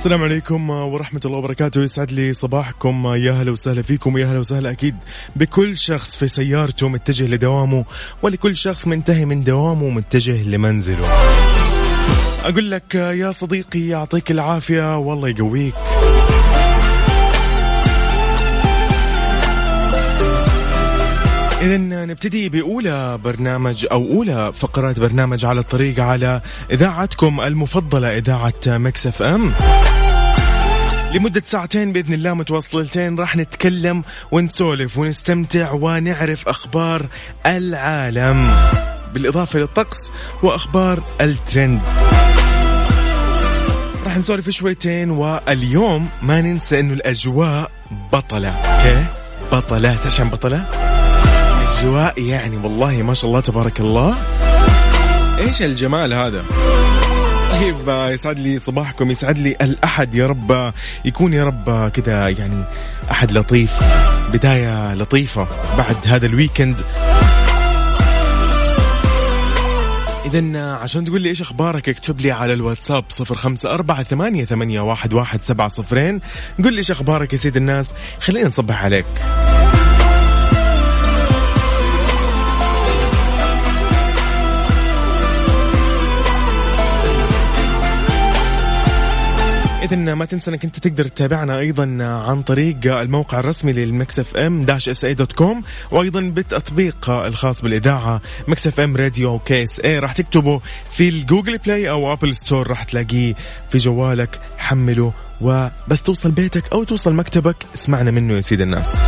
السلام عليكم ورحمة الله وبركاته. يسعد لي صباحكم. يا هلا وسهلا فيكم يا هلا وسهلا أكيد بكل شخص في سيارته متجه لدوامه ولكل شخص منتهي من دوامه متجه لمنزله. أقول لك يا صديقي يعطيك العافية. والله يقويك. إذا نبتدي بأولى برنامج أو أولى فقرات برنامج على الطريق على إذاعتكم المفضلة إذاعة مكس أف أم. لمدة ساعتين بإذن الله متواصلتين راح نتكلم ونسولف ونستمتع ونعرف أخبار العالم. بالإضافة للطقس وأخبار الترند. راح نسولف شويتين واليوم ما ننسى إنه الأجواء بطلة. أوكي؟ بطلة. عشان بطلة؟ أجواء يعني والله ما شاء الله تبارك الله. إيش الجمال هذا؟ طيب يسعد لي صباحكم يسعد لي الأحد يا رب. يكون يا رب كذا يعني أحد لطيف بداية لطيفة بعد هذا الويكند. إذا عشان تقول لي إيش أخبارك اكتب لي على الواتساب صفر خمسة أربعة ثمانية, ثمانية واحد, واحد سبعة صفرين. قل لي إيش أخبارك يا سيد الناس خلينا نصبح عليك. إذا ما تنسى إنك أنت تقدر تتابعنا أيضا عن طريق الموقع الرسمي لل Mix FM dash SA dot com وأيضا بالتطبيق الخاص بالإذاعة Mix FM Radio KSA راح تكتبه في ال Google Play أو Apple Store راح تلاقيه في جوالك. حمله وبس توصل بيتك أو توصل مكتبك. اسمعنا منه يا سيد الناس.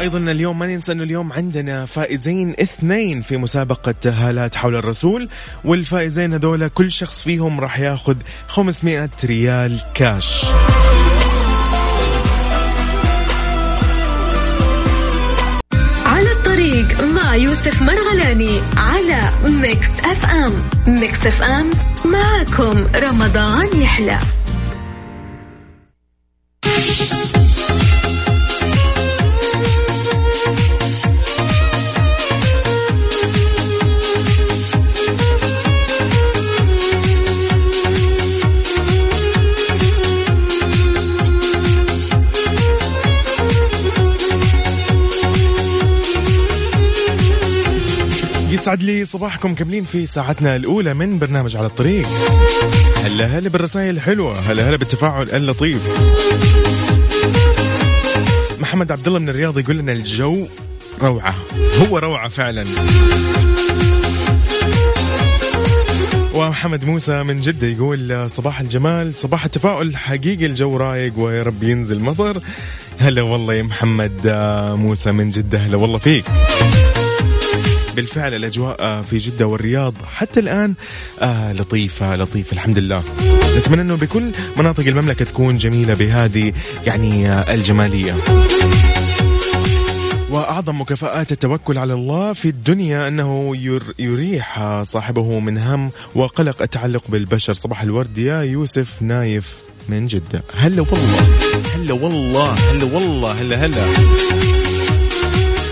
أيضا اليوم ما ننسى انه اليوم عندنا فائزين اثنين في مسابقة هالات حول الرسول والفائزين هذولا كل شخص فيهم راح ياخذ 500 ريال كاش على الطريق مع يوسف مرغلاني على Mix FM. Mix FM معكم رمضان يحلى. يسعد لي صباحكم كاملين في ساعتنا الأولى من برنامج على الطريق. هلا هلا بالرسائل الحلوة هلا هلا بالتفاعل اللطيف. محمد عبد الله من الرياض يقول لنا الجو روعة هو روعة فعلا. ومحمد موسى من جدة يقول صباح الجمال صباح التفاؤل حقيقي الجو رايق ويا رب ينزل مطر. هلا والله يا محمد موسى من جدة هلا والله فيك. بالفعل الأجواء في جدة والرياض. حتى الآن آه لطيفة لطيفة الحمد لله. نتمنى إنه بكل مناطق المملكة تكون جميلة بهذه يعني آه الجمالية. وأعظم مكافآت التوكل على الله في الدنيا أنه يريح صاحبه من هم وقلق التعلق بالبشر. صباح الورد يا يوسف نايف من جدة. هلا والله. هلا والله. هلا والله. هلا هلا.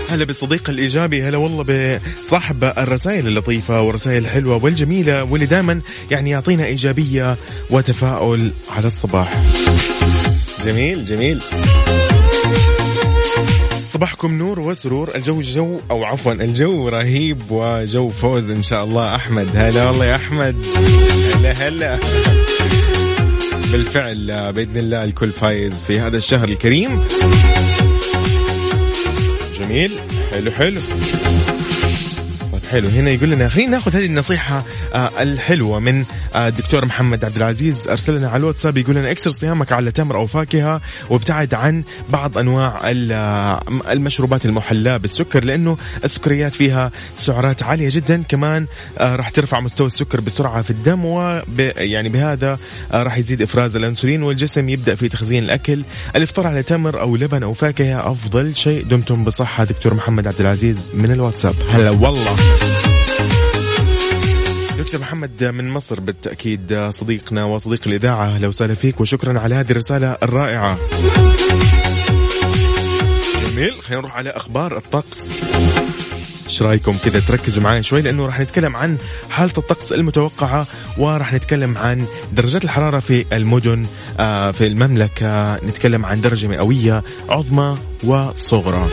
هلا بالصديق الإيجابي هلا والله بصاحب الرسائل اللطيفة والرسائل الحلوة والجميلة واللي دائما يعني يعطينا إيجابية وتفاؤل على الصباح. جميل جميل. صباحكم نور وسرور. الجو جو أو عفوا الجو رهيب وجو فوز إن شاء الله. أحمد هلا والله يا أحمد. هلا هلا. بالفعل بإذن الله الكل فايز في هذا الشهر الكريم. جميل. حلو حلو. حلو. هنا يقول لنا خلينا ناخذ هذه النصيحة آه الحلوة من آه الدكتور محمد عبد العزيز. أرسل لنا على الواتساب يقول لنا اكسر صيامك على تمر أو فاكهة وابتعد عن بعض أنواع ال- آه، المشروبات المحلاة بالسكر لأنه السكريات فيها سعرات عالية جدا. كمان راح ترفع مستوى السكر بسرعة في الدم وب يعني بهذا راح يزيد إفراز الأنسولين والجسم يبدأ في تخزين الأكل. الإفطار على تمر أو لبن أو فاكهة أفضل شيء. دمتم بصحة دكتور محمد عبد العزيز من الواتساب. هلا والله. دكتور محمد من مصر بالتأكيد صديقنا وصديق الإذاعة أهلا وسهلا فيك وشكرا على هذه الرسالة الرائعة. جميل خلينا نروح على أخبار الطقس. إيش رأيكم كذا؟ تركزوا معي شوي لأنه راح نتكلم عن حالة الطقس المتوقعة وراح نتكلم عن درجات الحرارة في المدن آه، في المملكة نتكلم عن درجة مئوية عظمى وصغرى.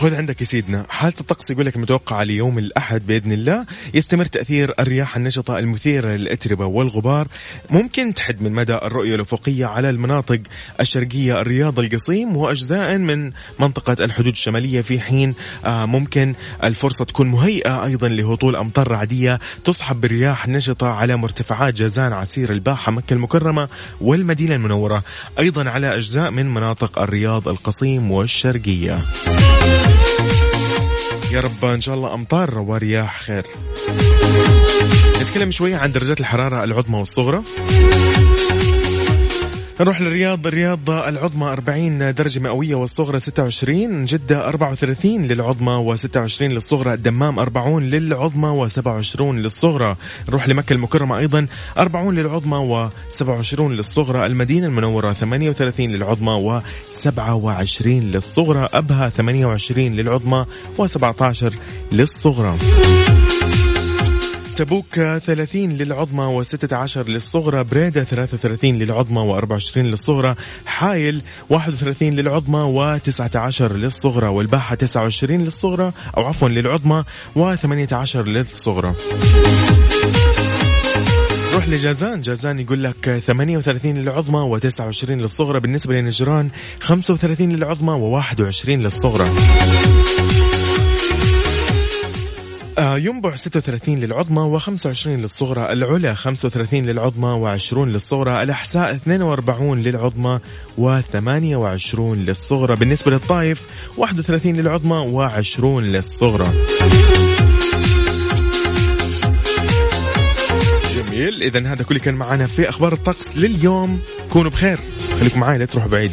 خذ عندك يا سيدنا. حالة الطقس يقول لك متوقعة ليوم الأحد بإذن الله. يستمر تأثير الرياح النشطة المثيرة للأتربة والغبار. ممكن تحد من مدى الرؤية الأفقية على المناطق الشرقية الرياض القصيم وأجزاء من منطقة الحدود الشمالية في حين آه، ممكن الفرصة تكون مهيئة أيضا لهطول أمطار رعدية تصحب برياح نشطة على مرتفعات جازان عسير الباحة مكة المكرمة والمدينة المنورة. أيضا على أجزاء من مناطق الرياض القصيم والشرقية. يا رب إن شاء الله أمطار ورياح خير. نتكلم شوية عن درجات الحرارة العظمى والصغرى. نروح للرياض. الرياض العظمى 40 درجة مئوية والصغرى 26 جدة 34 للعظمى و26 للصغرى الدمام 40 للعظمى و27 للصغرى. نروح لمكة المكرمة أيضا 40 للعظمى و27 للصغرى. المدينة المنورة 38 للعظمى و27 للصغرى. أبها 28 للعظمى و17 للصغرى. تبوك 30 للعظمى و16 للصغرى بريدة 33 للعظمى و24 للصغرى حايل 31 للعظمى و19 للصغرى والباحة 29 للصغرى أو عفوا للعظمى و18 للصغرى. روح لجازان. جازان يقول لك 38 للعظمى و29 للصغرى. بالنسبة لنجران 35 للعظمى و21 للصغرى. ينبع 36 للعظمى و25 للصغرى العلا 35 للعظمى و20 للصغرى الأحساء 42 للعظمى و28 للصغرى. بالنسبة للطائف 31 للعظمى و20 للصغرى. جميل. إذا هذا كله كان معنا في أخبار الطقس لليوم. كونوا بخير. خليكم معي لا تروحوا بعيد.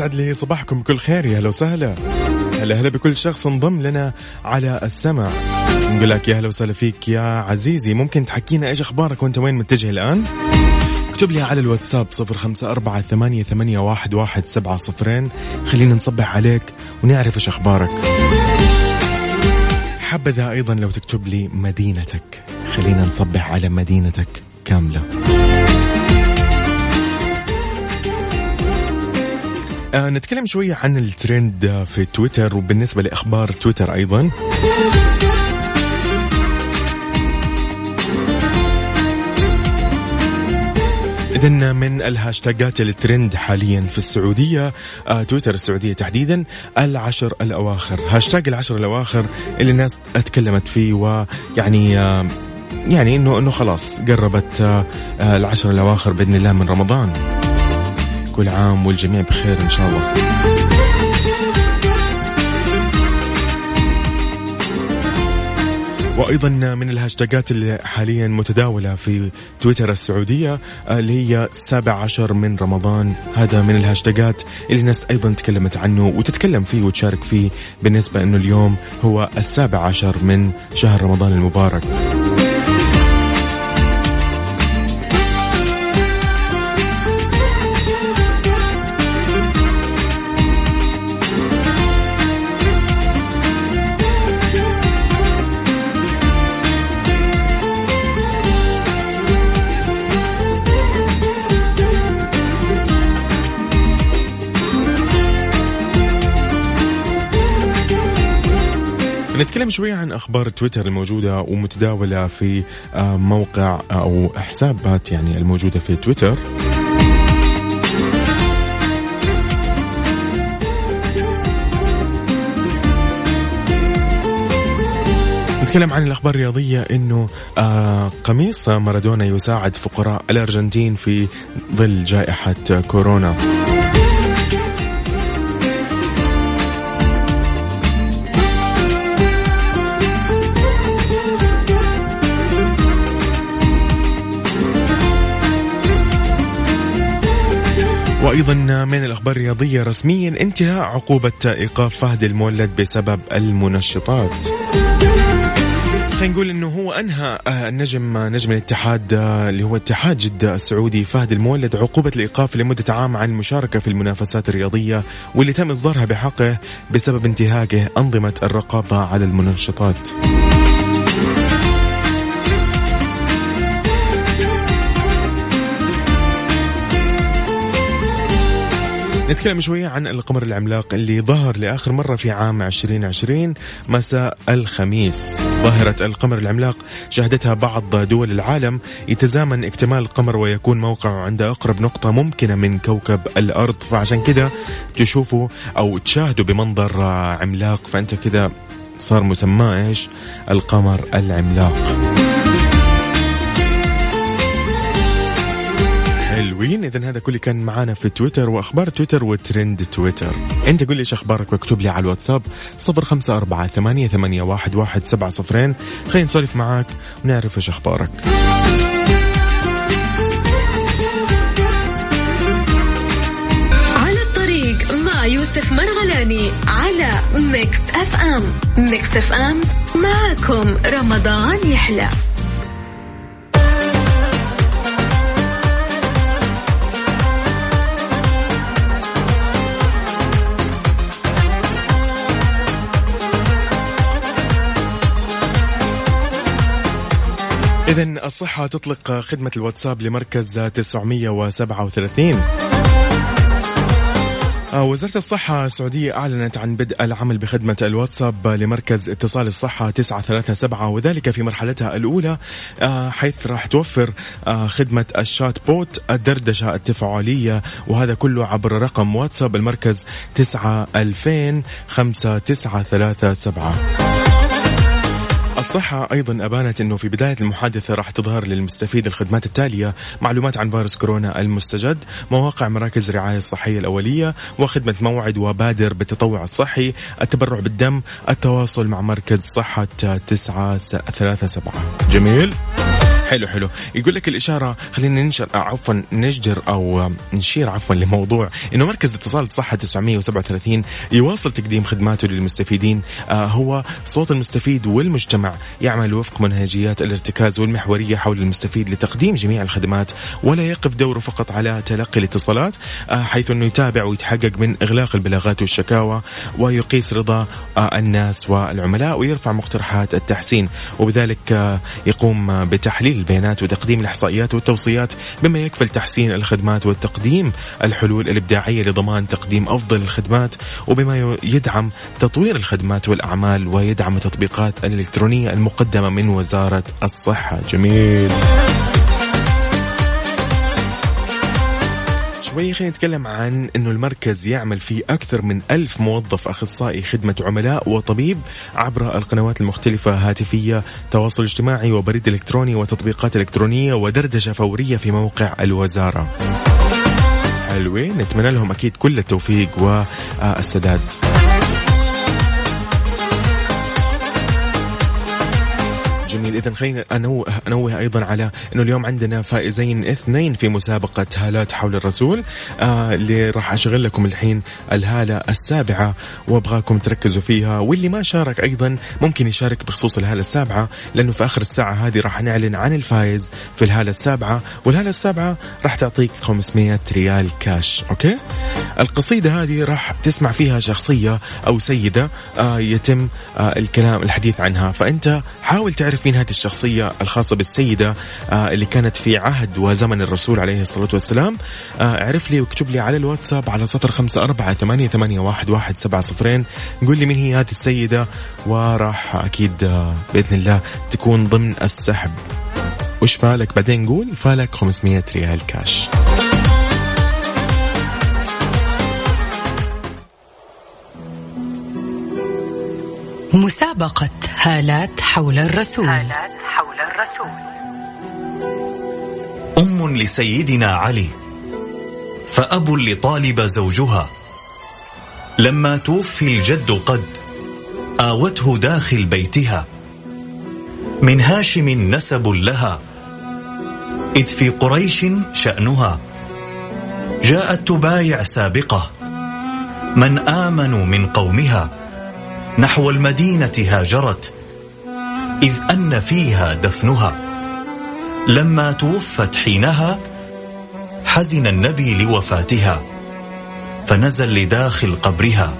يسعد لي صباحكم. بكل خير. يا هلا وسهلا. هلا هلا بكل شخص انضم لنا على السمع. نقول لك يا هلا وسهلا فيك يا عزيزي. ممكن تحكينا إيش أخبارك وأنت وين متجه الآن؟ اكتب لي على الواتساب صفر خمسة أربعة ثمانية, ثمانية واحد, واحد سبعة صفرين. خلينا نصبح عليك ونعرف إيش أخبارك. حبذا أيضا لو تكتب لي مدينتك. خلينا نصبح على مدينتك كاملة. آه نتكلم شوية عن الترند في تويتر وبالنسبة لأخبار تويتر أيضا. إذا من الهاشتاجات الترند حاليا في السعودية آه تويتر السعودية تحديدا العشر الأواخر. هاشتاج العشر الأواخر اللي الناس أتكلمت فيه ويعني آه يعني انه إنه خلاص قربت آه آه العشر الأواخر بإذن الله من رمضان. كل عام والجميع بخير إن شاء الله. وأيضا من الهاشتاجات اللي حاليا متداولة في تويتر السعودية اللي هي السابع عشر من رمضان. هذا من الهاشتاجات اللي الناس أيضا تكلمت عنه وتتكلم فيه وتشارك فيه بالنسبة إنه اليوم هو السابع عشر من شهر رمضان المبارك. نتكلم شوية عن أخبار تويتر الموجودة ومتداولة في آه، موقع أو حسابات يعني الموجودة في تويتر. نتكلم عن الأخبار الرياضية إنه آه قميص مارادونا يساعد فقراء الأرجنتين في ظل جائحة كورونا. وأيضا من الأخبار الرياضية رسميا انتهى عقوبة ايقاف فهد المولد بسبب المنشطات خلينا نقول إنه هو أنهى آه، النجم نجم الاتحاد آه، اللي هو اتحاد جدة السعودي فهد المولد عقوبة الإيقاف لمدة عام عن المشاركه في المنافسات الرياضية واللي تم إصدارها بحقه بسبب انتهاكه أنظمة الرقابة على المنشطات. نتكلم شوية عن القمر العملاق اللي ظهر لآخر مرة في عام 2020 مساء الخميس ظاهرة القمر العملاق شهدتها بعض دول العالم يتزامن اكتمال القمر ويكون موقعه عند أقرب نقطة ممكنة من كوكب الأرض فعشان كده تشوفوا أو تشاهدوا بمنظر عملاق فأنت كده صار مسماه إيش؟ القمر العملاق. حلوين. اذا هذا كله كان معانا في تويتر وأخبار تويتر وترند تويتر. أنت قول لي إيش أخبارك واكتب لي على الواتساب صفر خمسة أربعة ثمانية, ثمانية واحد, واحد سبعة صفرين. خلينا نسولف معاك ونعرف إيش أخبارك. على الطريق مع يوسف مرغلاني على Mix FM. Mix FM معكم رمضان يحلى. إذا الصحة تطلق خدمة الواتساب لمركز 937 آه، وزارة الصحة السعودية أعلنت عن بدء العمل بخدمة الواتساب لمركز اتصال الصحة 937 وذلك في مرحلتها الأولى آه، حيث راح توفر آه، خدمة الشات بوت الدردشة التفاعلية وهذا كله عبر رقم واتساب المركز 9 2000 5937 الصحة أيضا أبانت أنه في بداية المحادثة راح تظهر للمستفيد الخدمات التالية معلومات عن فيروس كورونا المستجد مواقع مراكز الرعاية الصحية الأولية وخدمة موعد وبادر بالتطوع الصحي التبرع بالدم التواصل مع مركز صحة تسعة ثلاثة سبعة. جميل. حلو حلو. يقول لك الإشارة خلينا ننشر آه، عفوا نجدر أو نشير عفوا لموضوع إنه مركز اتصال الصحة 937 يواصل تقديم خدماته للمستفيدين آه هو صوت المستفيد والمجتمع يعمل وفق منهجيات الارتكاز والمحورية حول المستفيد لتقديم جميع الخدمات ولا يقف دوره فقط على تلقي الاتصالات آه حيث أنه يتابع ويتحقق من إغلاق البلاغات والشكاوى ويقيس رضا آه الناس والعملاء ويرفع مقترحات التحسين وبذلك آه يقوم بتحليل البيانات وتقديم الإحصائيات والتوصيات بما يكفل تحسين الخدمات والتقديم. الحلول الإبداعية لضمان تقديم أفضل الخدمات وبما يدعم تطوير الخدمات والأعمال ويدعم التطبيقات الإلكترونية المقدمة من وزارة الصحة. جميل. شوي خلينا نتكلم عن إنه المركز يعمل فيه أكثر من ألف موظف أخصائي خدمة عملاء وطبيب عبر القنوات المختلفة هاتفية تواصل اجتماعي وبريد إلكتروني وتطبيقات إلكترونية ودردشة فورية في موقع الوزارة. حلوين نتمنى لهم أكيد كل التوفيق والسداد. اذا خلينا انوه أنوه أيضا على إنه اليوم عندنا فائزين اثنين في مسابقة هالات حول الرسول. آه اللي راح أشغل لكم الحين الهالة السابعة وأبغاكم تركزوا فيها. واللي ما شارك أيضا ممكن يشارك بخصوص الهالة السابعة لأنه في آخر الساعة هذه راح نعلن عن الفائز في الهالة السابعة والهالة السابعة راح تعطيك 500 ريال كاش. okay؟ القصيدة هذه راح تسمع فيها شخصية أو سيدة آه يتم آه الكلام الحديث عنها. فأنت حاول تعرف مين هذه الشخصية الخاصة بالسيدة آه اللي كانت في عهد وزمن الرسول عليه الصلاة والسلام. آه اعرف لي واكتب لي على الواتساب على صفر خمسة أربعة ثمانية, ثمانية واحد, واحد سبعة صفرين. قول لي مين هي هذه السيدة وراح أكيد آه بإذن الله تكون ضمن السحب. وش فالك؟ بعدين قول فالك 500 ريال كاش مسابقة هالات حول الرسول. هالات حول الرسول. أم لسيدنا علي فأب لطالب زوجها. لما توفي الجد قد آوته داخل بيتها. من هاشم نسب لها إذ في قريش شأنها. جاءت تبايع سابقة. من آمنوا من قومها. نحو المدينة هاجرت إذ أن فيها دفنها. لما توفت حينها حزن النبي لوفاتها فنزل لداخل قبرها.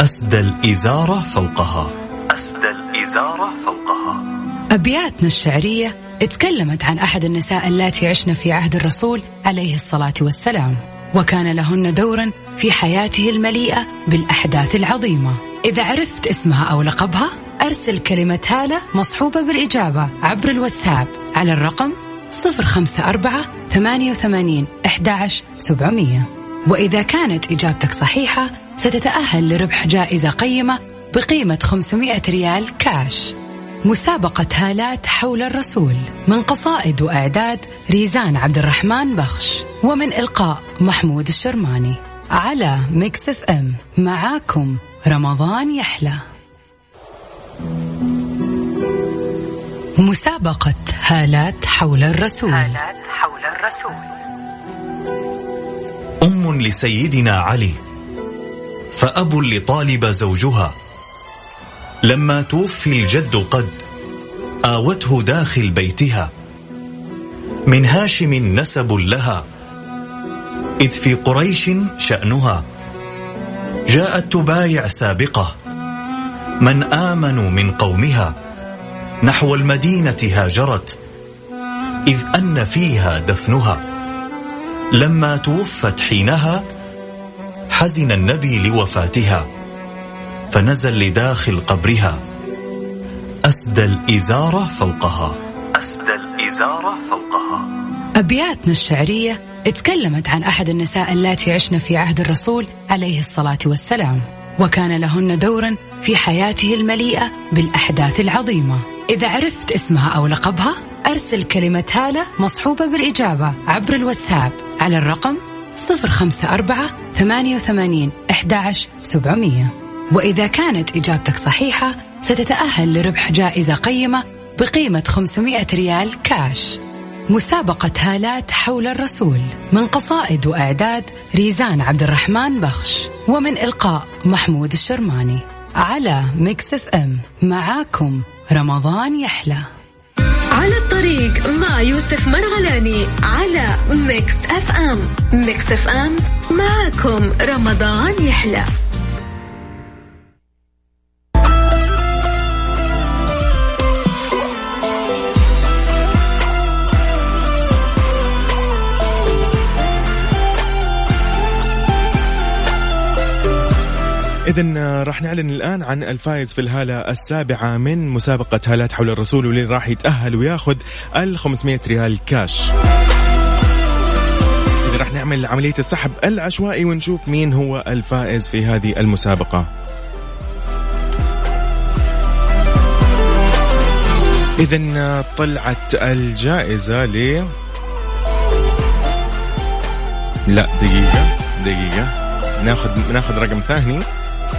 أسدى الإزارة فوقها. أسدى الإزارة فوقها. أبياتنا الشعرية تكلمت عن أحد النساء اللاتي عشن في عهد الرسول عليه الصلاة والسلام وكان لهن دورا في حياته المليئة بالأحداث العظيمة. إذا عرفت اسمها أو لقبها أرسل كلمة هالة مصحوبة بالإجابة عبر الواتساب على الرقم 054 88 11 700 وإذا كانت إجابتك صحيحة ستتأهل لربح جائزة قيمة بقيمة 500 ريال كاش. مسابقة هالات حول الرسول من قصائد وإعداد ريزان عبد الرحمن بخش ومن إلقاء محمود الشرماني. على Mix FM معاكم رمضان يحلى. مسابقة هالات حول الرسول. هالات حول الرسول. أم لسيدنا علي فأب لطالب زوجها. لما توفي الجد قد آوته داخل بيتها. من هاشم نسب لها إذ في قريش شأنها. جاءت تبايع سابقة. من آمنوا من قومها نحو المدينة هاجرت إذ أن فيها دفنها. لما توفت حينها حزن النبي لوفاتها فنزل لداخل قبرها. أسدى الإزارة فوقها. أسدى الإزارة فوقها. أبياتنا الشعرية تكلمت عن أحد النساء اللاتي عشن في عهد الرسول عليه الصلاة والسلام وكان لهن دورا في حياته المليئة بالأحداث العظيمة. إذا عرفت اسمها أو لقبها أرسل كلمة هالة مصحوبة بالإجابة عبر الواتساب على الرقم 054 88 11 700 وإذا كانت إجابتك صحيحة ستتأهل لربح جائزة قيمة بقيمة 500 ريال كاش. مسابقة هالات حول الرسول من قصائد وإعداد ريزان عبد الرحمن بخش ومن إلقاء محمود الشرماني. على Mix FM معاكم رمضان يحلى. على الطريق مع يوسف مرغلاني على Mix FM. Mix FM معاكم رمضان يحلى. إذا راح نعلن الآن عن الفائز في الهالة السابعة من مسابقة هالات حول الرسول واللي راح يتأهل وياخذ ال 500 ريال كاش. إذا راح نعمل عملية السحب العشوائي ونشوف مين هو الفائز في هذه المسابقة. إذا طلعت الجائزة ل لا دقيقة دقيقة ناخذ ناخذ رقم ثاني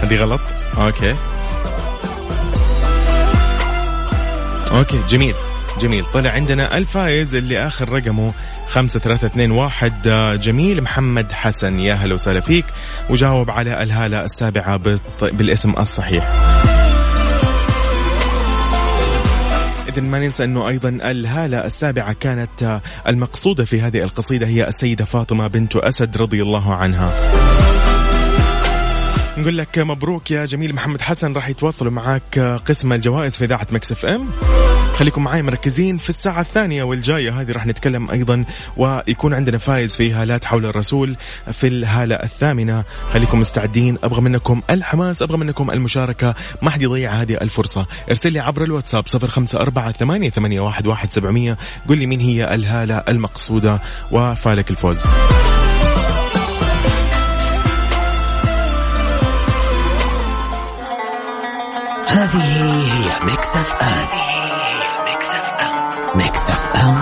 هذه غلط؟ Okay. Okay جميل جميل. طلع عندنا الفايز اللي آخر رقمه خمسة ثلاثة اثنين واحد. آه، جميل محمد حسن. يا هلا وسهلا فيك. وجاوب على الهالة السابعة بالاسم الصحيح. إذا ما ننسى أنه أيضا الهالة السابعة كانت آه، المقصودة في هذه القصيدة هي السيدة فاطمة بنت أسد رضي الله عنها. نقول لك مبروك يا جميل محمد حسن راح يتواصلوا معك قسم الجوائز في إذاعة Mix FM. خليكم معي مركزين في الساعة الثانية والجاية هذه راح نتكلم أيضا ويكون عندنا فايز في هالات حول الرسول في الهالة الثامنة. خليكم مستعدين أبغى منكم الحماس أبغى منكم المشاركة. ما حد يضيع هذه الفرصة. ارسل لي عبر الواتساب صفر خمسة أربعة ثمانية, ثمانية واحد, واحد سبعمية. قل لي مين هي الهالة المقصودة وفالك الفوز. هذه هي Mix FM. Mix FM. Mix FM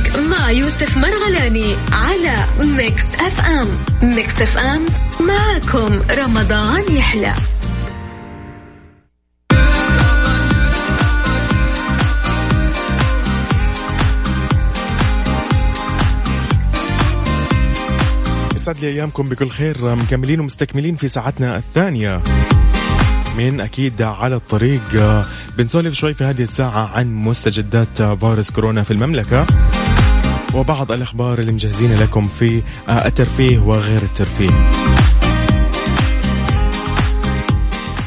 الطريق مع يوسف مرغلاني على Mix FM. Mix FM معكم رمضان يحلى. يسعد لي أيامكم بكل خير مكملين ومستكملين في ساعتنا الثانية. من أكيد على الطريق بنسولف شوي في هذه الساعة عن مستجدات فيروس كورونا في المملكة. وبعض الأخبار اللي مجهزين لكم في الترفيه وغير الترفيه.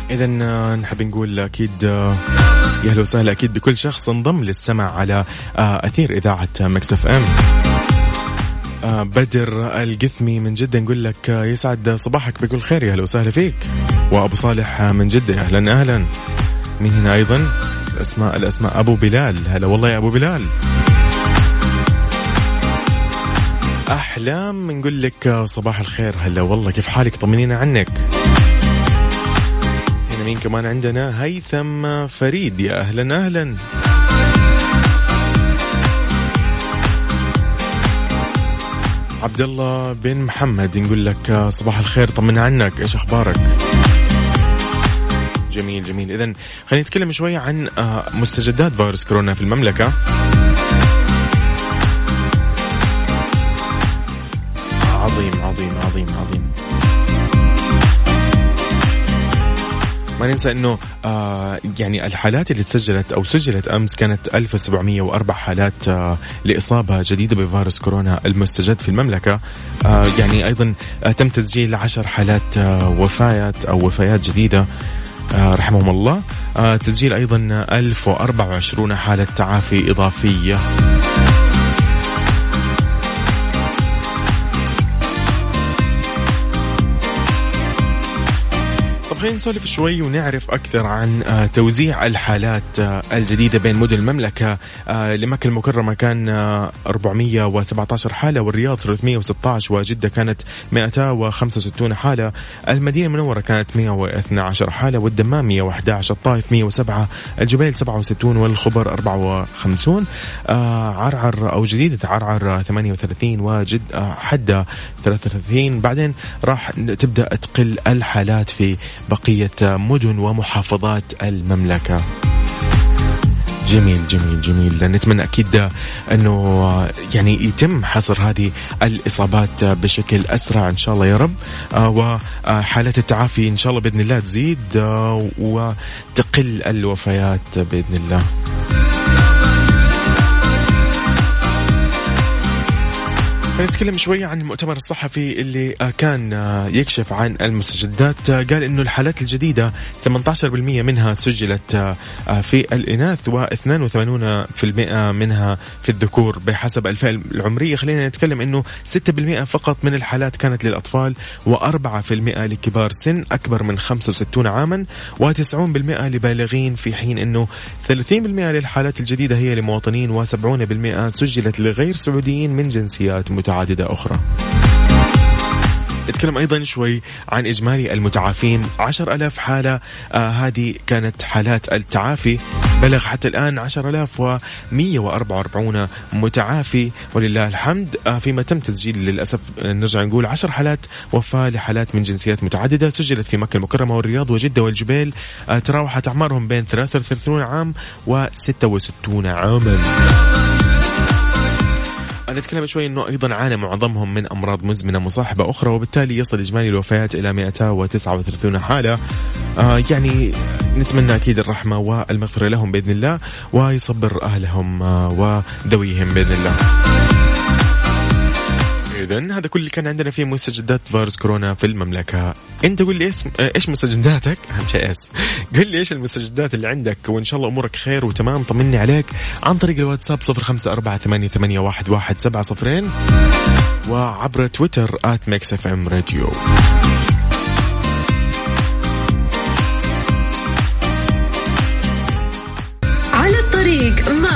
اذا نحب نقول أكيد يا أهلا وسهلا أكيد بكل شخص انضم للسمع على أثير إذاعة Mix FM. بدر القثمي من جدة نقول لك يسعد صباحك بكل خير يا أهلا وسهلا فيك. وأبو صالح من جدة أهلا أهلا مين هنا أيضا أسماء الأسماء أبو بلال. هلا والله يا أبو بلال. أحلام نقول لك صباح الخير. هلا والله كيف حالك؟ طمنينا عنك. هنا مين كمان عندنا؟ هيثم فريد. يا أهلا أهلا. عبد الله بن محمد نقول لك صباح الخير طمنا عنك. إيش أخبارك؟ جميل جميل. اذا خلينا نتكلم شوية عن مستجدات فيروس كورونا في المملكة. ما ننسى إنه آه يعني الحالات اللي تسجلت أو سجلت أمس كانت 1704 حالات آه لإصابة جديدة بفيروس كورونا المستجد في المملكة. آه يعني أيضا آه تم تسجيل 10 حالات آه وفيات أو وفيات جديدة آه رحمهم الله. آه تسجيل أيضا 1024 حالة تعافي إضافية. خلينا نسولف شوي ونعرف أكثر عن توزيع الحالات الجديدة بين مدن المملكة. لمكة المكرمة كان 417 حالة والرياض 316 وجدة كانت 265 حالة. المدينة المنورة كانت 112 حالة والدمام 111 الطائف 107 الجبيل 67 والخبر 54 عرعر أو جديدة عرعر 38 وجد حدة 33 بعدين راح تبدأ تقل الحالات في بقية مدن ومحافظات المملكة. جميل جميل جميل. نتمنى أكيد أنه يعني يتم حصر هذه الإصابات بشكل أسرع إن شاء الله يا رب. وحالات التعافي إن شاء الله بإذن الله تزيد وتقل الوفيات بإذن الله. نتكلم شوية عن المؤتمر الصحفي اللي آه، كان آه، يكشف عن المستجدات. آه، قال إنه الحالات الجديدة 18% منها سجلت في الإناث و82% منها في الذكور. بحسب الفئة العمرية خلينا نتكلم إنه 6% فقط من الحالات كانت للأطفال و4% لكبار سن أكبر من 65 عاما و90% لبالغين في حين إنه 30% للحالات الجديدة هي لمواطنين و70% سجلت لغير سعوديين من جنسيات متعددة أخرى. نتكلم أيضا شوي عن إجمالي المتعافين. عشر ألاف حالة آه هذه كانت حالات التعافي. بلغ حتى الآن عشر ألاف ومية وأربعة وأربعون متعافي. ولله الحمد آه فيما تم تسجيل للأسف نرجع نقول عشر حالات وفاة لحالات من جنسيات متعددة. سجلت في مكة المكرمة والرياض وجدة والجبيل آه تراوحت أعمارهم بين 33 عام و 66 عاما. نتكلم شوي إنه أيضا عانى معظمهم من أمراض مزمنة مصاحبة أخرى وبالتالي يصل إجمالي الوفيات إلى 239 حالة آه يعني نتمنى أكيد الرحمة والمغفرة لهم بإذن الله ويصبر أهلهم آه وذويهم بإذن الله. اذا هذا كل اللي كان عندنا فيه مستجدات فيروس كورونا في المملكة. أنت قول لي اسم آه، إيش مستجداتك؟ أهم شيء اس قل لي إيش المستجدات اللي عندك وإن شاء الله أمورك خير وتمام طمني عليك. عن طريق الواتساب 0548811700 وعبر تويتر راديو.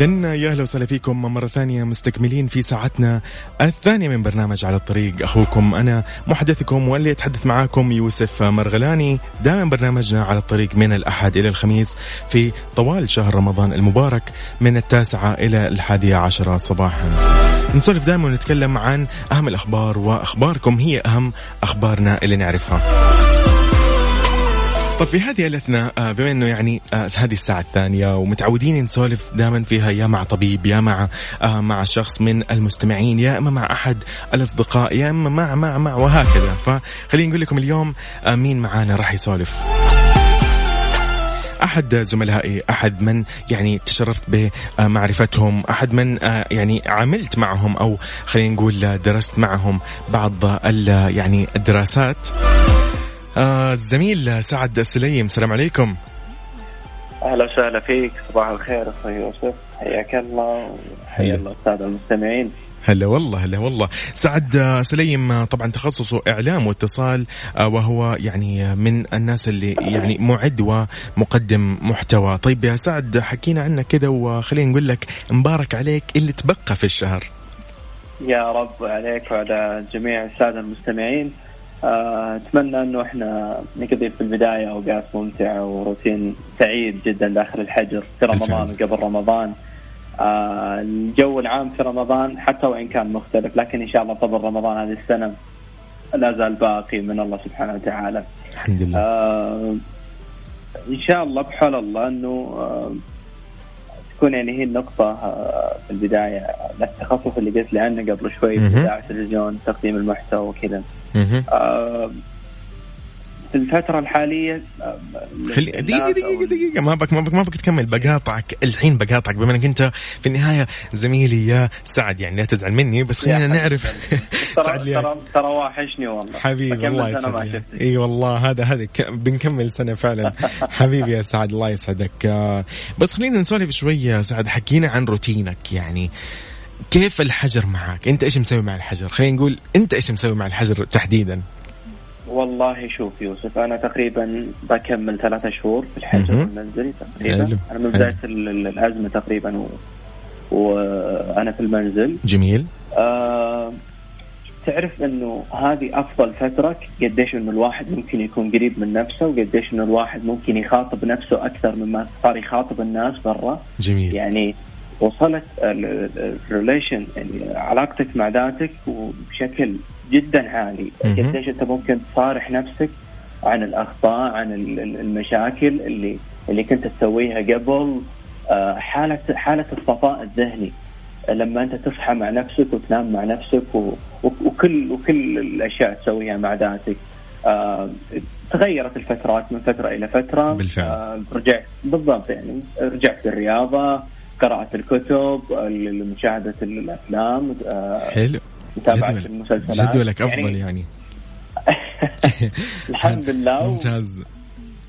إذا يا أهلا وسهلا فيكم مرة ثانية مستكملين في ساعتنا الثانية من برنامج على الطريق. أخوكم أنا محدثكم واللي يتحدث معاكم يوسف مرغلاني. دائما برنامجنا على الطريق من الأحد إلى الخميس في طوال شهر رمضان المبارك من التاسعة إلى الحادية عشرة صباحا. نسولف دائما ونتكلم عن أهم الأخبار وأخباركم هي أهم أخبارنا اللي نعرفها. طيب في هذه الأثناء آه، بما إنه يعني آه، هذه الساعة الثانية ومتعودين نسولف دائما فيها يا مع طبيب يا مع آه، مع شخص من المستمعين يا إما مع أحد الأصدقاء يا إما مع مع مع وهكذا. فخلينا نقول لكم اليوم مين معانا راح يسولف؟ أحد زملائي أحد من يعني تشرفت بمعرفتهم أحد من يعني عملت معهم أو خلينا نقول درست معهم بعض يعني الدراسات. آه، الزميل سعد السليم السلام عليكم. أهلا وسهلا فيك صباح الخير أخوي يوسف. حياك الله. حيا الله الساده المستمعين. هلا والله هلا والله. سعد سليم آه، طبعا تخصصه إعلام واتصال آه، وهو يعني من الناس اللي يعني معد ومقدم محتوى. طيب يا سعد حكينا عنك كذا وخلينا نقول لك مبارك عليك اللي تبقى في الشهر؟ يا رب عليك وعلى جميع الساده المستمعين. أتمنى إنه إحنا نقضي في البداية أوقات ممتعه وروتين سعيد جدا داخل الحجر في رمضان. وقبل رمضان. آه، الجو العام في رمضان حتى وإن كان مختلف لكن إن شاء الله طبل رمضان هذه السنة لا زال باقي من الله سبحانه وتعالى. الحمد لله. آه إن شاء الله بحول الله إنه آه تكون يعني هي النقطة آه في البداية. التخصص اللي قلت لي عنه قبل شوي. في إذاعة التلفزيون تقديم المحتوى وكذا. الفترة الحالية خلي دقيقة دقيقة دقيقة ما بك ما بك ما بك تكمل. بقاطعك الحين بقاطعك بما إنك أنت في النهاية زميلي يا سعد يعني لا تزعل مني بس خلينا نعرف. سعد ترى لي ترى ترى واحشني والله. حبيبي الله سنة يسعدك. إي والله هذا هذا بنكمل سنة فعلا. حبيبي يا سعد الله يسعدك. آه، بس خلينا نسولف شوي يا سعد. حكينا عن روتينك يعني كيف الحجر معك أنت إيش مسوي مع الحجر؟ خلينا نقول أنت إيش مسوي مع الحجر تحديدا؟ والله شوف يوسف أنا تقريبا بكمل ثلاثة شهور في الحجر. المنزلي تقريبا. حلو. أنا من بداية ال- ال- الأزمة تقريبا و... وأنا في المنزل. جميل. آه... تعرف إنه هذه أفضل فترة قديش إنه الواحد ممكن يكون قريب من نفسه وقديش إنه الواحد ممكن يخاطب نفسه أكثر مما صار يخاطب الناس برا. جميل. يعني وصلت الريليشن يعني علاقتك مع ذاتك وبشكل جدا عالي. قديش أنت ممكن تصارح نفسك عن الأخطاء عن ال- ال- المشاكل اللي اللي كنت تسويها قبل. آه، حالة حالة الصفاء الذهني. لما أنت تصحى مع نفسك وتنام مع نفسك. وكل وكل الأشياء تسويها مع ذاتك. آه تغيرت الفترات من فترة إلى فترة. بالفعل. آه رجعت بالضبط يعني. رجعت للرياضة قراءه الكتب مشاهده الأفلام. آه حلو. متابعة المسلسلات. جدولك أفضل يعني, يعني. الحمد لله. ممتاز.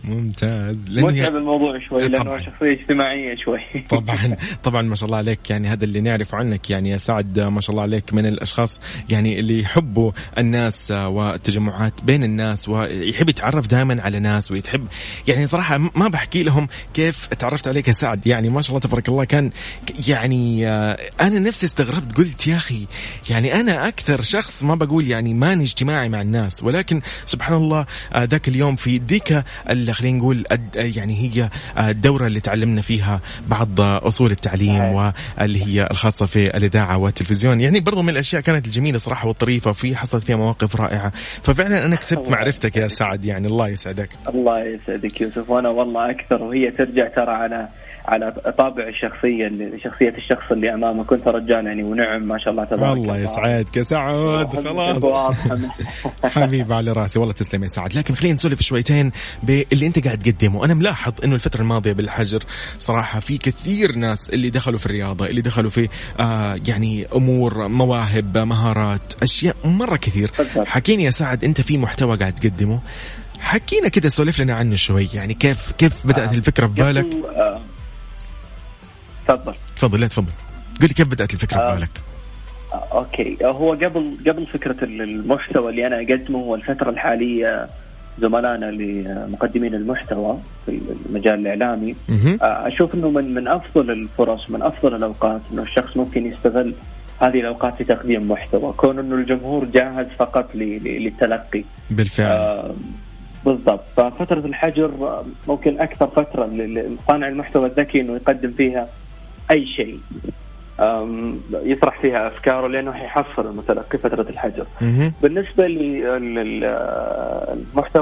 ممتاز. متعب الموضوع شوي لأنه شخصية اجتماعية شوي. طبعا طبعا ما شاء الله عليك. يعني هذا اللي نعرفه عنك. يعني يا سعد ما شاء الله عليك من الأشخاص يعني اللي يحبوا الناس والتجمعات بين الناس ويحب يتعرف دائما على ناس ويتحب. يعني صراحة ما بحكي لهم كيف تعرفت عليك يا سعد. يعني ما شاء الله تبارك الله كان يعني أنا نفسي استغربت قلت يا أخي يعني أنا أكثر شخص ما بقول يعني ماني اجتماعي مع الناس ولكن سبحان الله ذاك اليوم في ذيك خلينا نقول يعني هي الدورة اللي تعلمنا فيها بعض أصول التعليم واللي هي الخاصة في الإذاعة والتلفزيون. يعني برضو من الأشياء كانت الجميلة صراحة والطريفة في حصلت فيها مواقف رائعة. ففعلا أنا كسبت معرفتك يا سعد يعني الله يسعدك. الله يسعدك يوسف. وأنا والله أكثر وهي ترجع ترى على على طابع الشخصيه شخصية الشخص اللي امامك كنت رجال يعني ونعم ما شاء الله تبارك الله يسعدك يا سعود خلاص. حبيبي على راسي. والله تسلم يا سعد. لكن خلينا نسولف شويتين باللي أنت قاعد تقدمه. أنا ملاحظ إنه الفترة الماضية بالحجر صراحة في كثير ناس اللي دخلوا في الرياضة اللي دخلوا في آه يعني أمور مواهب مهارات أشياء مرة كثير. حكيني يا سعد أنت في محتوى قاعد تقدمه؟ حكينا كده سولف لنا عنه شوي. يعني كيف كيف بدأت آه. الفكرة ببالك آه. تفضل. تفضل لا تفضل. قل لي كيف بدأت الفكرة آه. ببالك آه أوكي. هو قبل قبل فكرة المحتوى اللي أنا أقدمه هو الفترة الحالية زملائنا اللي مقدمين المحتوى في المجال الإعلامي آه أشوف إنه من من أفضل الفرص من أفضل الأوقات إنه الشخص ممكن يستغل هذه الأوقات في تقديم محتوى. كون إنه الجمهور جاهز فقط للتلقي. بالفعل. آه بالضبط. ففترة الحجر ممكن أكثر فترة لصانع المحتوى الذكي إنه يقدم فيها أي شيء. يطرح فيها أفكاره لأنه حيحصل المتلقي فترة الحجر. بالنسبة للمحتوى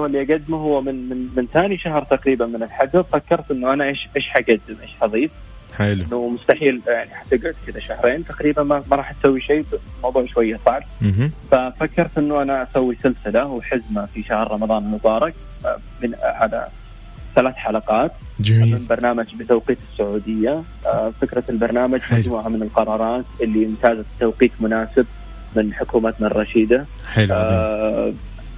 اللي أقدمه هو من من من ثاني شهر تقريبا من الحجر فكرت إنه أنا إيش إيش حقدم إيش حضيف. حلو. إنه مستحيل يعني حتقعد كذا شهرين تقريبا ما, ما راح تسوي شيء الموضوع شوية صعب. ففكرت إنه أنا أسوي سلسلة وحزمة في شهر رمضان المبارك. من على ثلاث حلقات. جميل. من برنامج بتوقيت السعودية. فكرة البرنامج حلو. مجموعة من القرارات اللي انتهزت توقيت مناسب من حكومتنا الرشيدة. حلو آه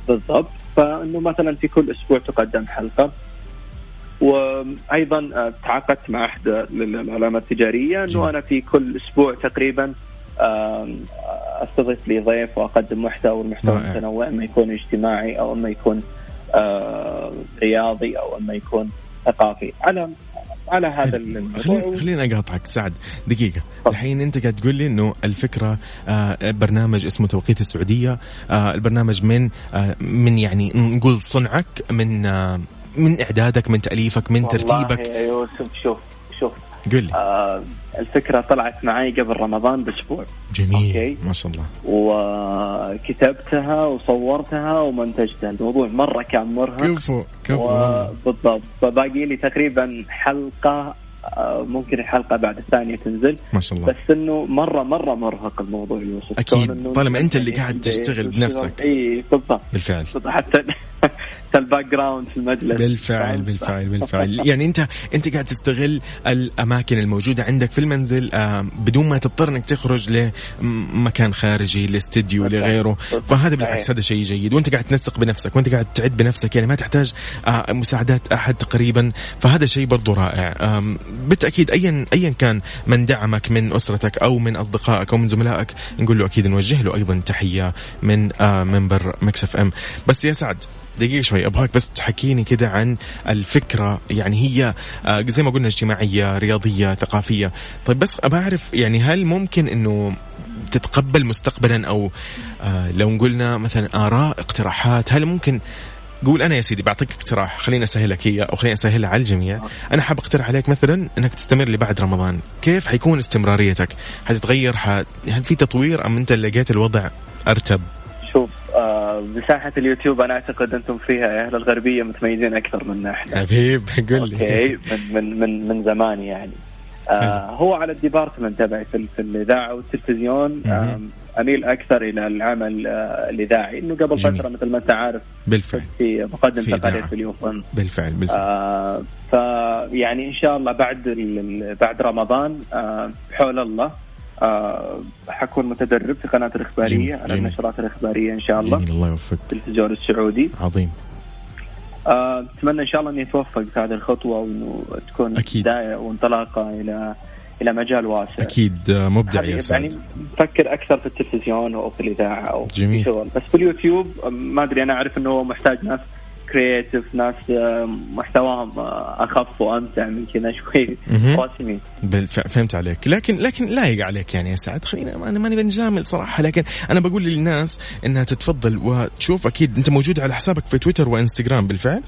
بالضبط. فإنه مثلا في كل أسبوع تقدم حلقة. وأيضا آه، تعاقدت مع احدى العلامات التجارية إنه أنا في كل أسبوع تقريبا أستضيف لي ضيف وأقدم محتوى والمحتوى متنوع اما يكون اجتماعي أو اما يكون آه، رياضي أو اما يكون ثقافي. على على هذا الموضوع. خليني أقاطعك سعد. دقيقة. الحين أنت قاعد تقول لي إنه الفكرة آه برنامج اسمه توقيت السعودية آه البرنامج من آه من يعني نقول صنعك من آه من إعدادك من تأليفك من ترتيبك. يا يوسف شوف شوف قل لي. آه الفكرة طلعت معي قبل رمضان بأسبوع. جميل. أوكي. ما شاء الله. وكتبتها وصورتها ومنتجتها. الموضوع مرة كان مرهق. كفو كفو بالضبط فباقي لي تقريبا حلقة آه، ممكن الحلقة بعد الثانية تنزل. ما شاء الله. بس إنه مرة مرة مرهق الموضوع يوسف. أكيد. طالما أنت اللي قاعد تشتغل بنفسك. اي بالضبط. بالفعل. حتى ال background في المجلس بالفعل بالفعل بالفعل. يعني انت انت قاعد تستغل الأماكن الموجودة عندك في المنزل آه، بدون ما تضطر انك تخرج لمكان خارجي لاستديو لغيره. فهذا بالعكس هذا شيء جيد. وانت قاعد تنسق بنفسك وانت قاعد تعد بنفسك يعني ما تحتاج آه، مساعدات أحد تقريبا. فهذا شيء برضو رائع. بالتأكيد ايا ايا كان من دعمك من أسرتك أو من أصدقائك أو من زملائك نقول له أكيد نوجه له أيضا تحية من آه، منبر Mix FM. بس يا سعد دقيقة شوي. أبغاك بس تحكيني كده عن الفكرة. يعني هي آه، زي ما قلنا اجتماعية رياضية ثقافية. طيب بس أبغى أعرف يعني هل ممكن أنه تتقبل مستقبلا أو آه، لو قلنا مثلا آراء اقتراحات هل ممكن قول أنا يا سيدي بعطيك اقتراح. خليني اسهلك هي أو خليني اسهلها على الجميع. أنا حاب أقترح عليك مثلا إنك تستمر لبعد رمضان. كيف حيكون استمراريتك؟ حتتغير؟ ح... هل في تطوير أم أنت لقيت الوضع أرتب؟ مساحة اليوتيوب أنا أعتقد أنتم فيها يا أهل الغربية متميزين أكثر منا إحنا. حبيب قل لي. من من من, من زمان يعني. آه هو على الديبارتمنت تبعي في, في الإذاعة والتلفزيون. آه أميل أكثر إلى العمل آه، الإذاعي. إنه قبل جميل. فترة مثل ما أنت عارف بالفعل. في مقدم تقارير. في اليوم بالفعل بالفعل. آه فيعني إن شاء الله بعد بعد رمضان آه حول الله آه حكون متدرب في قناة الإخبارية جميل، على. النشرات الإخبارية إن شاء الله. جميل الله يوفقك. التلفزيون السعودي. عظيم. آه، أتمنى إن شاء الله اني اتوفق في هذه الخطوة وأنه تكون أكيد. بداية وانطلاقة إلى إلى مجال واسع. أكيد آه، مبدع يا يعني سعد. مفكر أكثر في التلفزيون أو في الإذاعة أو جميل. في شغل بس في اليوتيوب ما أدري أنا أعرف إنه هو محتاج ناس كرييتيف ناس آه، محتواهم آه، أخف وأمتع من كذا شوي. رسمي. فهمت عليك لكن لكن لايق عليك يعني يا سعد خلينا أنا ماني بنجامل صراحة لكن أنا بقول للناس إنها تتفضل وتشوف أكيد أنت موجود على حسابك في تويتر وإنستغرام بالفعل.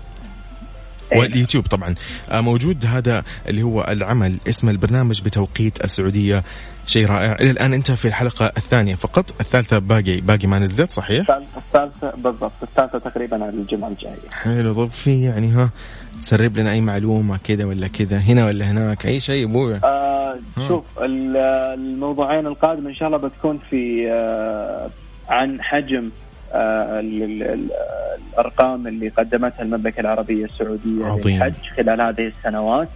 واليوتيوب طبعا. آه، موجود هذا اللي هو العمل اسم البرنامج بتوقيت السعودية. شيء رائع. إلى الآن أنت في الحلقة الثانية فقط. الثالثة باقي باقي ما نزلت صحيح؟ الثالثة بالضبط. الثالثة تقريبا الجمعة الجاية. حلو طب في يعني ها تسرب لنا أي معلومة كذا ولا كذا هنا ولا هناك أي شيء ابويا آه. شوف ال- الموضوعين القادمة إن شاء الله بتكون في آه عن حجم آه ال- ال- ال- الأرقام اللي قدمتها المملكة العربية السعودية عظيم. للحج خلال هذه السنوات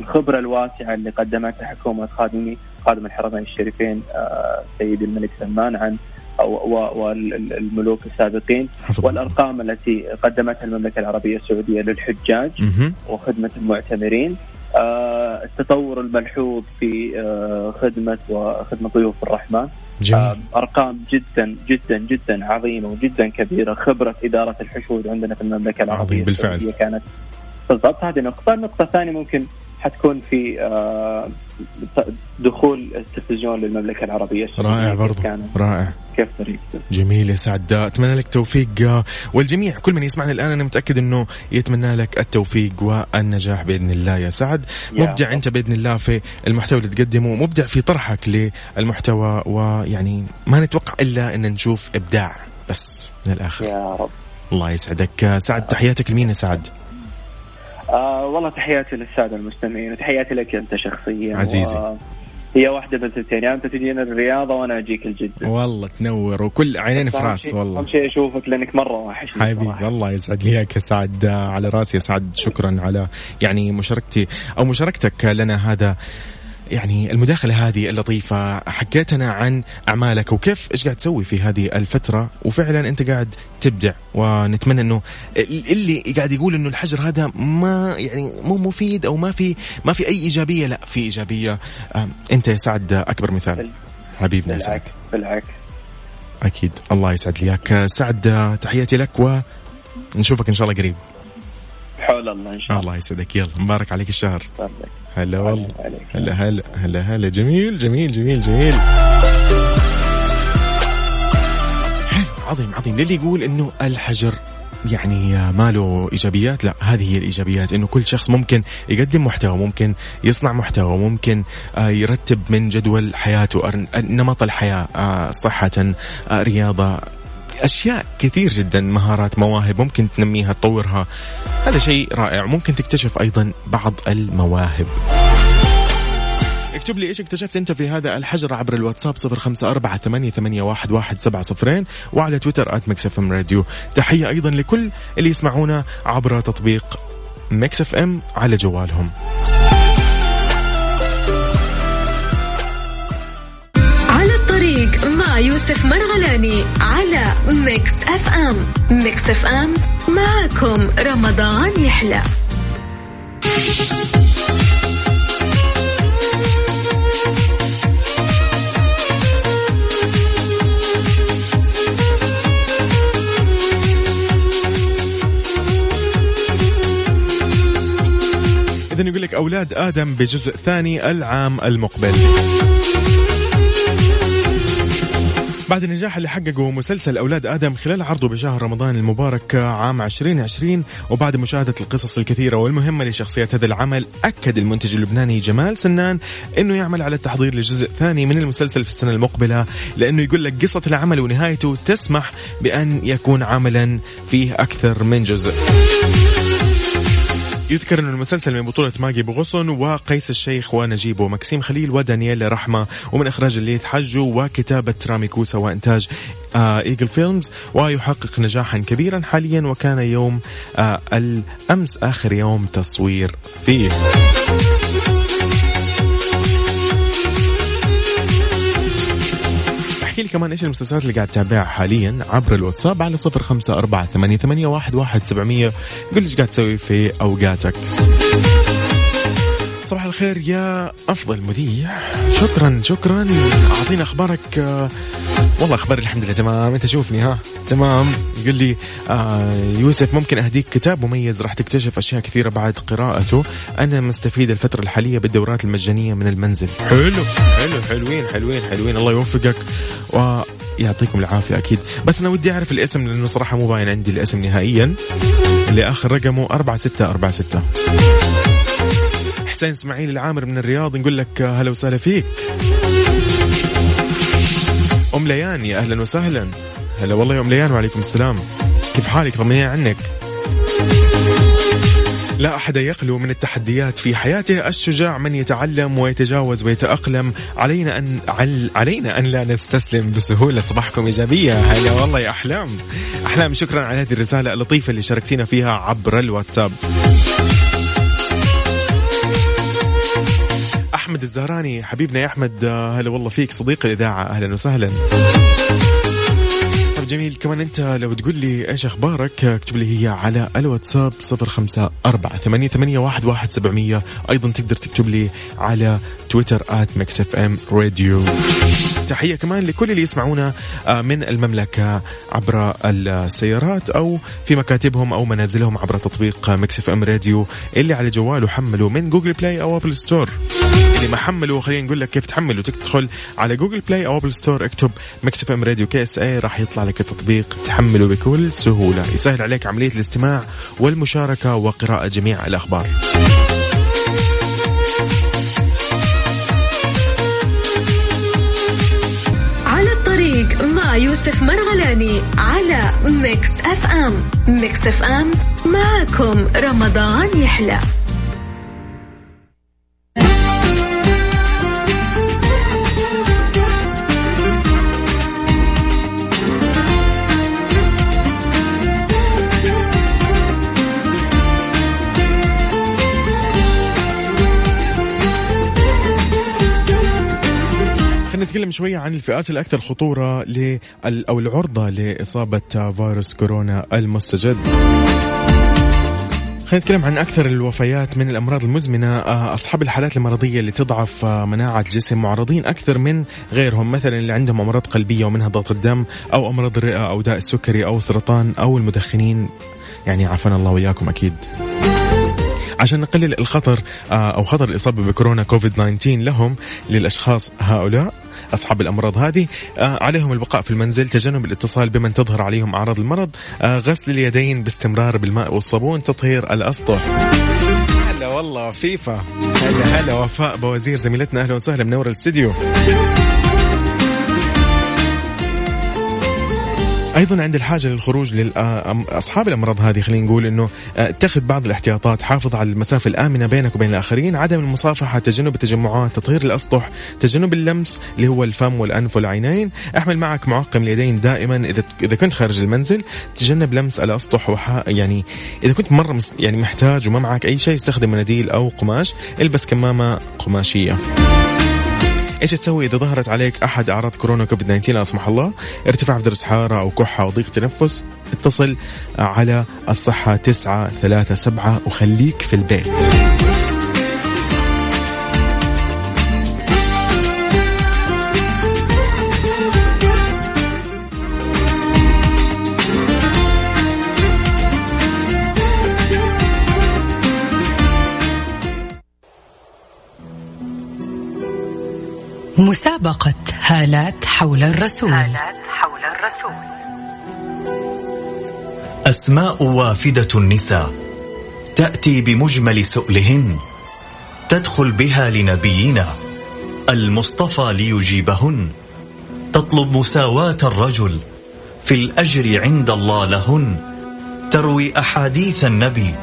الخبرة الواسعة اللي قدمتها حكومة خادمي خادم الحرمين الشريفين آه سيدي الملك سلمان عن والملوك السابقين. والأرقام التي قدمتها المملكة العربية السعودية للحجاج مهم. وخدمة المعتمرين آه، التطور الملحوظ في خدمة وخدمة ضيوف الرحمن جميل. آه، أرقام جدا جدا جدا عظيمة وجدا كبيرة. خبرة إدارة الحشود عندنا في المملكة العربية عظيم بالفعل. كانت. بالضبط هذه نقطة. النقطة الثانية ممكن حتكون في آه، دخول التلفزيون للمملكة العربية السعودية. رائع برضو رائع. كيف طريقته؟ جميل يا سعد أتمنى لك توفيق والجميع كل من يسمعنا الآن أنا متأكد إنه يتمنى لك التوفيق والنجاح بإذن الله يا سعد. مبدع. أنت بإذن الله في المحتوى اللي تقدمه مبدع في طرحك للمحتوى ويعني ما نتوقع إلا إن نشوف إبداع بس من الآخر. يا رب. الله يسعدك. سعد تحياتك لمين يا سعد؟ آه والله تحياتي للسادة المستمعين وتحياتي لك أنت شخصيا عزيزي. و... هي واحدة من الثنتين يعني أنت تجينا الرياضة وأنا أجيك الجدة والله تنور وكل عينين في راس والله أهم شيء أشوفك لأنك مرة وحشني حبيبي. الله يسعد لي اياك يا سعد على رأسي يا سعد شكرا على يعني مشاركتي أو مشاركتك لنا هذا يعني المداخلة هذه اللطيفة حكيتنا عن أعمالك وكيف إيش قاعد تسوي في هذه الفترة؟ وفعلا أنت قاعد تبدع ونتمنى أنه اللي قاعد يقول أنه الحجر هذا ما يعني مو مفيد أو ما في ما في أي إيجابية لا في إيجابية. آم، أنت يا سعد أكبر مثال. حبيبنا يا سعد. بالعكس أكيد الله يسعد لي سعد تحياتي لك ونشوفك إن شاء الله قريب. حول الله إن شاء الله. الله يسعدك. يلا مبارك عليك الشهر. الله هلا والله. هلا هلا هلا هلا جميل جميل جميل جميل. عظيم عظيم. للي يقول إنه الحجر يعني ما له إيجابيات لا هذه هي الإيجابيات إنه كل شخص ممكن يقدم محتوى ممكن يصنع محتوى ممكن آه، يرتب من جدول حياته نمط الحياة آه، صحة آه، رياضة أشياء كثير جدا مهارات مواهب ممكن تنميها تطورها. هذا شيء رائع. ممكن تكتشف أيضا بعض المواهب. اكتب لي إيش اكتشفت أنت في هذا الحجر عبر الواتساب صفر خمسة أربعة ثمانية, ثمانية واحد, واحد سبعة صفرين وعلى تويتر at Mix FM Radio. تحية أيضا لكل اللي يسمعونا عبر تطبيق Mix FM على جوالهم. يوسف مرغلاني على Mix FM. Mix FM معكم رمضان يحلى. اذا يقول لك أولاد آدم بجزء ثاني العام المقبل. بعد النجاح اللي حققه مسلسل أولاد آدم خلال عرضه بشهر رمضان المبارك عام 2020 وبعد مشاهدة القصص الكثيرة والمهمة لشخصية هذا العمل أكد المنتج اللبناني جمال سنان أنه يعمل على التحضير لجزء ثاني من المسلسل في السنة المقبلة لأنه يقول لك قصة العمل ونهايته تسمح بأن يكون عملا فيه أكثر من جزء. يذكر أن المسلسل من بطولة ماجي بو غصن وقيس الشيخ ونجيب ومكسيم خليل ودانييل رحمة. ومن إخراج الليث حجو وكتابة رامي كوسا وإنتاج آه Eagle Films. ويحقق نجاحا كبيرا حاليا وكان يوم آه الأمس آخر يوم تصوير فيه. احكي لي كمان إيش المسلسلات اللي قاعد تتابعها حاليا عبر الواتساب على صفر خمسة أربعة ثمانية, ثمانية واحد, واحد سبعمية. قل إيش قاعد تسوي في أوقاتك. صباح الخير يا أفضل مذيع. شكرا شكرا. أعطينا أخبارك آه، والله أخبار الحمد لله تمام. أنت شوفني ها. تمام. يقول لي آه يوسف ممكن أهديك كتاب مميز راح تكتشف أشياء كثيرة بعد قراءته. أنا مستفيد الفترة الحالية بالدورات المجانية من المنزل. حلو حلو حلوين حلوين حلوين. الله يوفقك. ويعطيكم العافية أكيد. بس أنا ودي أعرف الاسم لأنه صراحة مو باين عندي الاسم نهائيا. اللي آخر رقمه أربعة ستة أربعة ستة. حسين إسماعيل العامر من الرياض نقول لك هلا وسهلا فيك. أم ليان يا أهلا وسهلا. هلا والله يا أم ليان وعليكم السلام. كيف حالك؟ طمنيني عنك. لا أحد يخلو من التحديات في حياته. الشجاع من يتعلم ويتجاوز ويتأقلم. علينا أن عل علينا أن لا نستسلم بسهولة صباحكم إيجابية. هلا والله يا أحلام. أحلام شكرا على هذه الرسالة اللطيفة اللي شاركتينا فيها عبر الواتساب. احمد الزهراني. حبيبنا يا أحمد آه، هلا والله فيك. صديق الإذاعة أهلا وسهلا. طب جميل كمان أنت لو تقول لي إيش أخبارك اكتب لي هي على الواتساب صفر خمسة أربعة ثمانية, ثمانية واحد, واحد سبعمية. أيضا تقدر تكتب لي على تويتر at Mix FM Radio. تحية كمان لكل اللي يسمعونا آه، من المملكة عبر السيارات أو في مكاتبهم أو منازلهم عبر تطبيق Mix FM Radio اللي على جواله حمله من Google Play أو Apple Store. اللي ما حمله خلينا نقول لك كيف تحمله. تدخل على Google Play أو Apple Store اكتب Mix FM Radio KSA راح يطلع لك التطبيق. تحمله بكل سهولة. يسهل عليك عملية الاستماع والمشاركة وقراءة جميع الأخبار. على الطريق مع يوسف مرغلاني على Mix FM Mix FM معكم رمضان يحلى. نتكلم شوية عن الفئات الأكثر خطورة أو العرضة لإصابة فيروس كورونا المستجد. خلينا نتكلم عن أكثر الوفيات من الأمراض المزمنة. آه، أصحاب الحالات المرضية اللي تضعف آه، مناعة الجسم معرضين أكثر من غيرهم مثلا اللي عندهم أمراض قلبية ومنها ضغط الدم أو أمراض الرئة أو داء السكري أو السرطان أو المدخنين. يعني عافانا الله وإياكم أكيد. عشان نقلل الخطر آه، أو خطر الإصابة بكورونا كوفيد 19 لهم للأشخاص هؤلاء أصحاب الأمراض هذه آه، عليهم البقاء في المنزل تجنب الاتصال بمن تظهر عليهم أعراض المرض آه، غسل اليدين باستمرار بالماء والصابون تطهير الاسطح هلا والله فيفا. هلا هلا وفاء بوزير زميلتنا أهلا وسهلا منور الاستديو أيضا عند الحاجة للخروج لاصحاب الأمراض هذه خلينا نقول إنه آه، اتخذ بعض الاحتياطات حافظ على المسافة الآمنة بينك وبين الآخرين عدم المصافحة تجنب التجمعات تطهير الأسطح تجنب اللمس اللي هو الفم والأنف والعينين أحمل معك معقم اليدين دائما إذا إذا كنت خارج المنزل تجنب لمس الأسطح وح... يعني إذا كنت مرة. يعني محتاج وما معك أي شيء استخدم مناديل أو قماش البس كمامة قماشية إيش تسوي إذا ظهرت عليك أحد أعراض كورونا كوفيد 19 لا سمح الله. ارتفاع في درجه حراره أو كحة أو ضيق تنفس. اتصل على الصحة 937 وخليك في البيت. مسابقة هالات حول الرسول. هالات الرسول. أسماء وافدة النساء تأتي بمجمل سؤلهن تدخل بها لنبينا المصطفى ليجيبهن. تطلب مساواة الرجل في الأجر عند الله لهن. تروي أحاديث النبي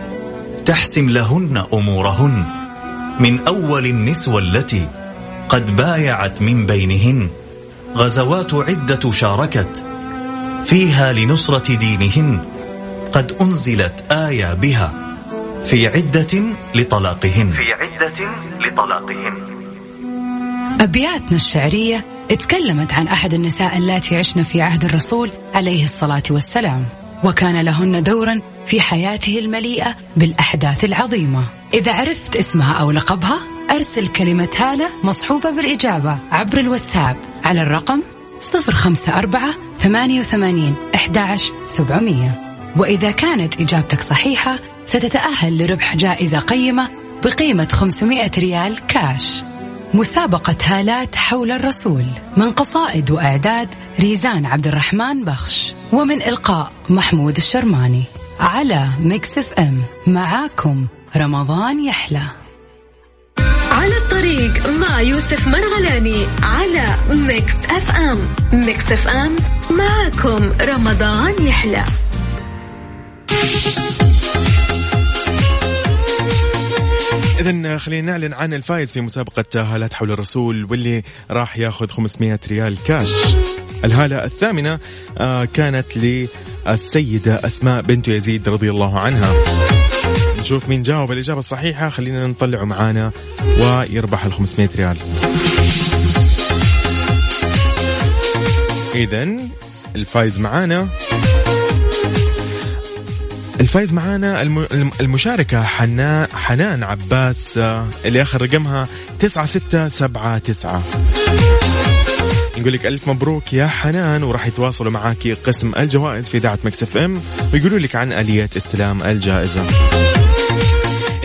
تحسم لهن أمورهن. من أول النسوة التي قد بايعت من بينهن. غزوات عدة شاركت فيها لنصرة دينهن. قد أنزلت آية بها في عدة لطلاقهن. في عدة لطلاقهن. أبياتنا الشعرية تكلمت عن أحد النساء اللاتي عشن في عهد الرسول عليه الصلاة والسلام وكان لهن دورا في حياته المليئة بالأحداث العظيمة. إذا عرفت اسمها أو لقبها أرسل كلمة هالة مصحوبة بالإجابة عبر الواتساب على الرقم 054 88 11 700 وإذا كانت إجابتك صحيحة ستتأهل لربح جائزة قيمة بقيمة 500 ريال كاش. مسابقة هالات حول الرسول من قصائد وإعداد ريزان عبد الرحمن بخش ومن إلقاء محمود الشرماني. على Mix FM معاكم رمضان يحلى. على الطريق مع يوسف مرغلاني على Mix FM Mix FM معاكم رمضان يحلى إذا خلينا نعلن عن الفائز في مسابقة هالات حول الرسول واللي راح ياخذ 500 ريال كاش. الهالة الثامنة آه، كانت للسيدة أسماء بنت يزيد رضي الله عنها. نشوف مين جاوب الإجابة الصحيحة. خلينا نطلعه معانا ويربح ال 500 ريال. إذا الفايز معانا الفايز معانا الم- الم- المشاركة حنان حنان عباس اللي آخر رقمها 9679 نقول لك ألف مبروك يا حنان وراح يتواصلوا معاك قسم الجوائز في إذاعة Mix FM ويقولوا لك عن آلية استلام الجائزة.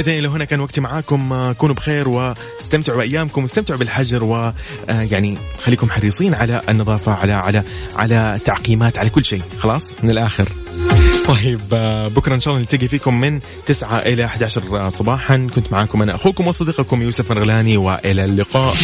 إذا إلى هنا كان وقتي معاكم. آه، كونوا بخير واستمتعوا بأيامكم واستمتعوا بالحجر ويعني خليكم حريصين على النظافة على على على تعقيمات على كل شيء. خلاص؟ من الآخر. طيب آه، بكرة إن شاء الله نلتقي فيكم من 9 إلى 11 صباحا. كنت معاكم أنا أخوكم وصديقكم يوسف مرغلاني وإلى اللقاء.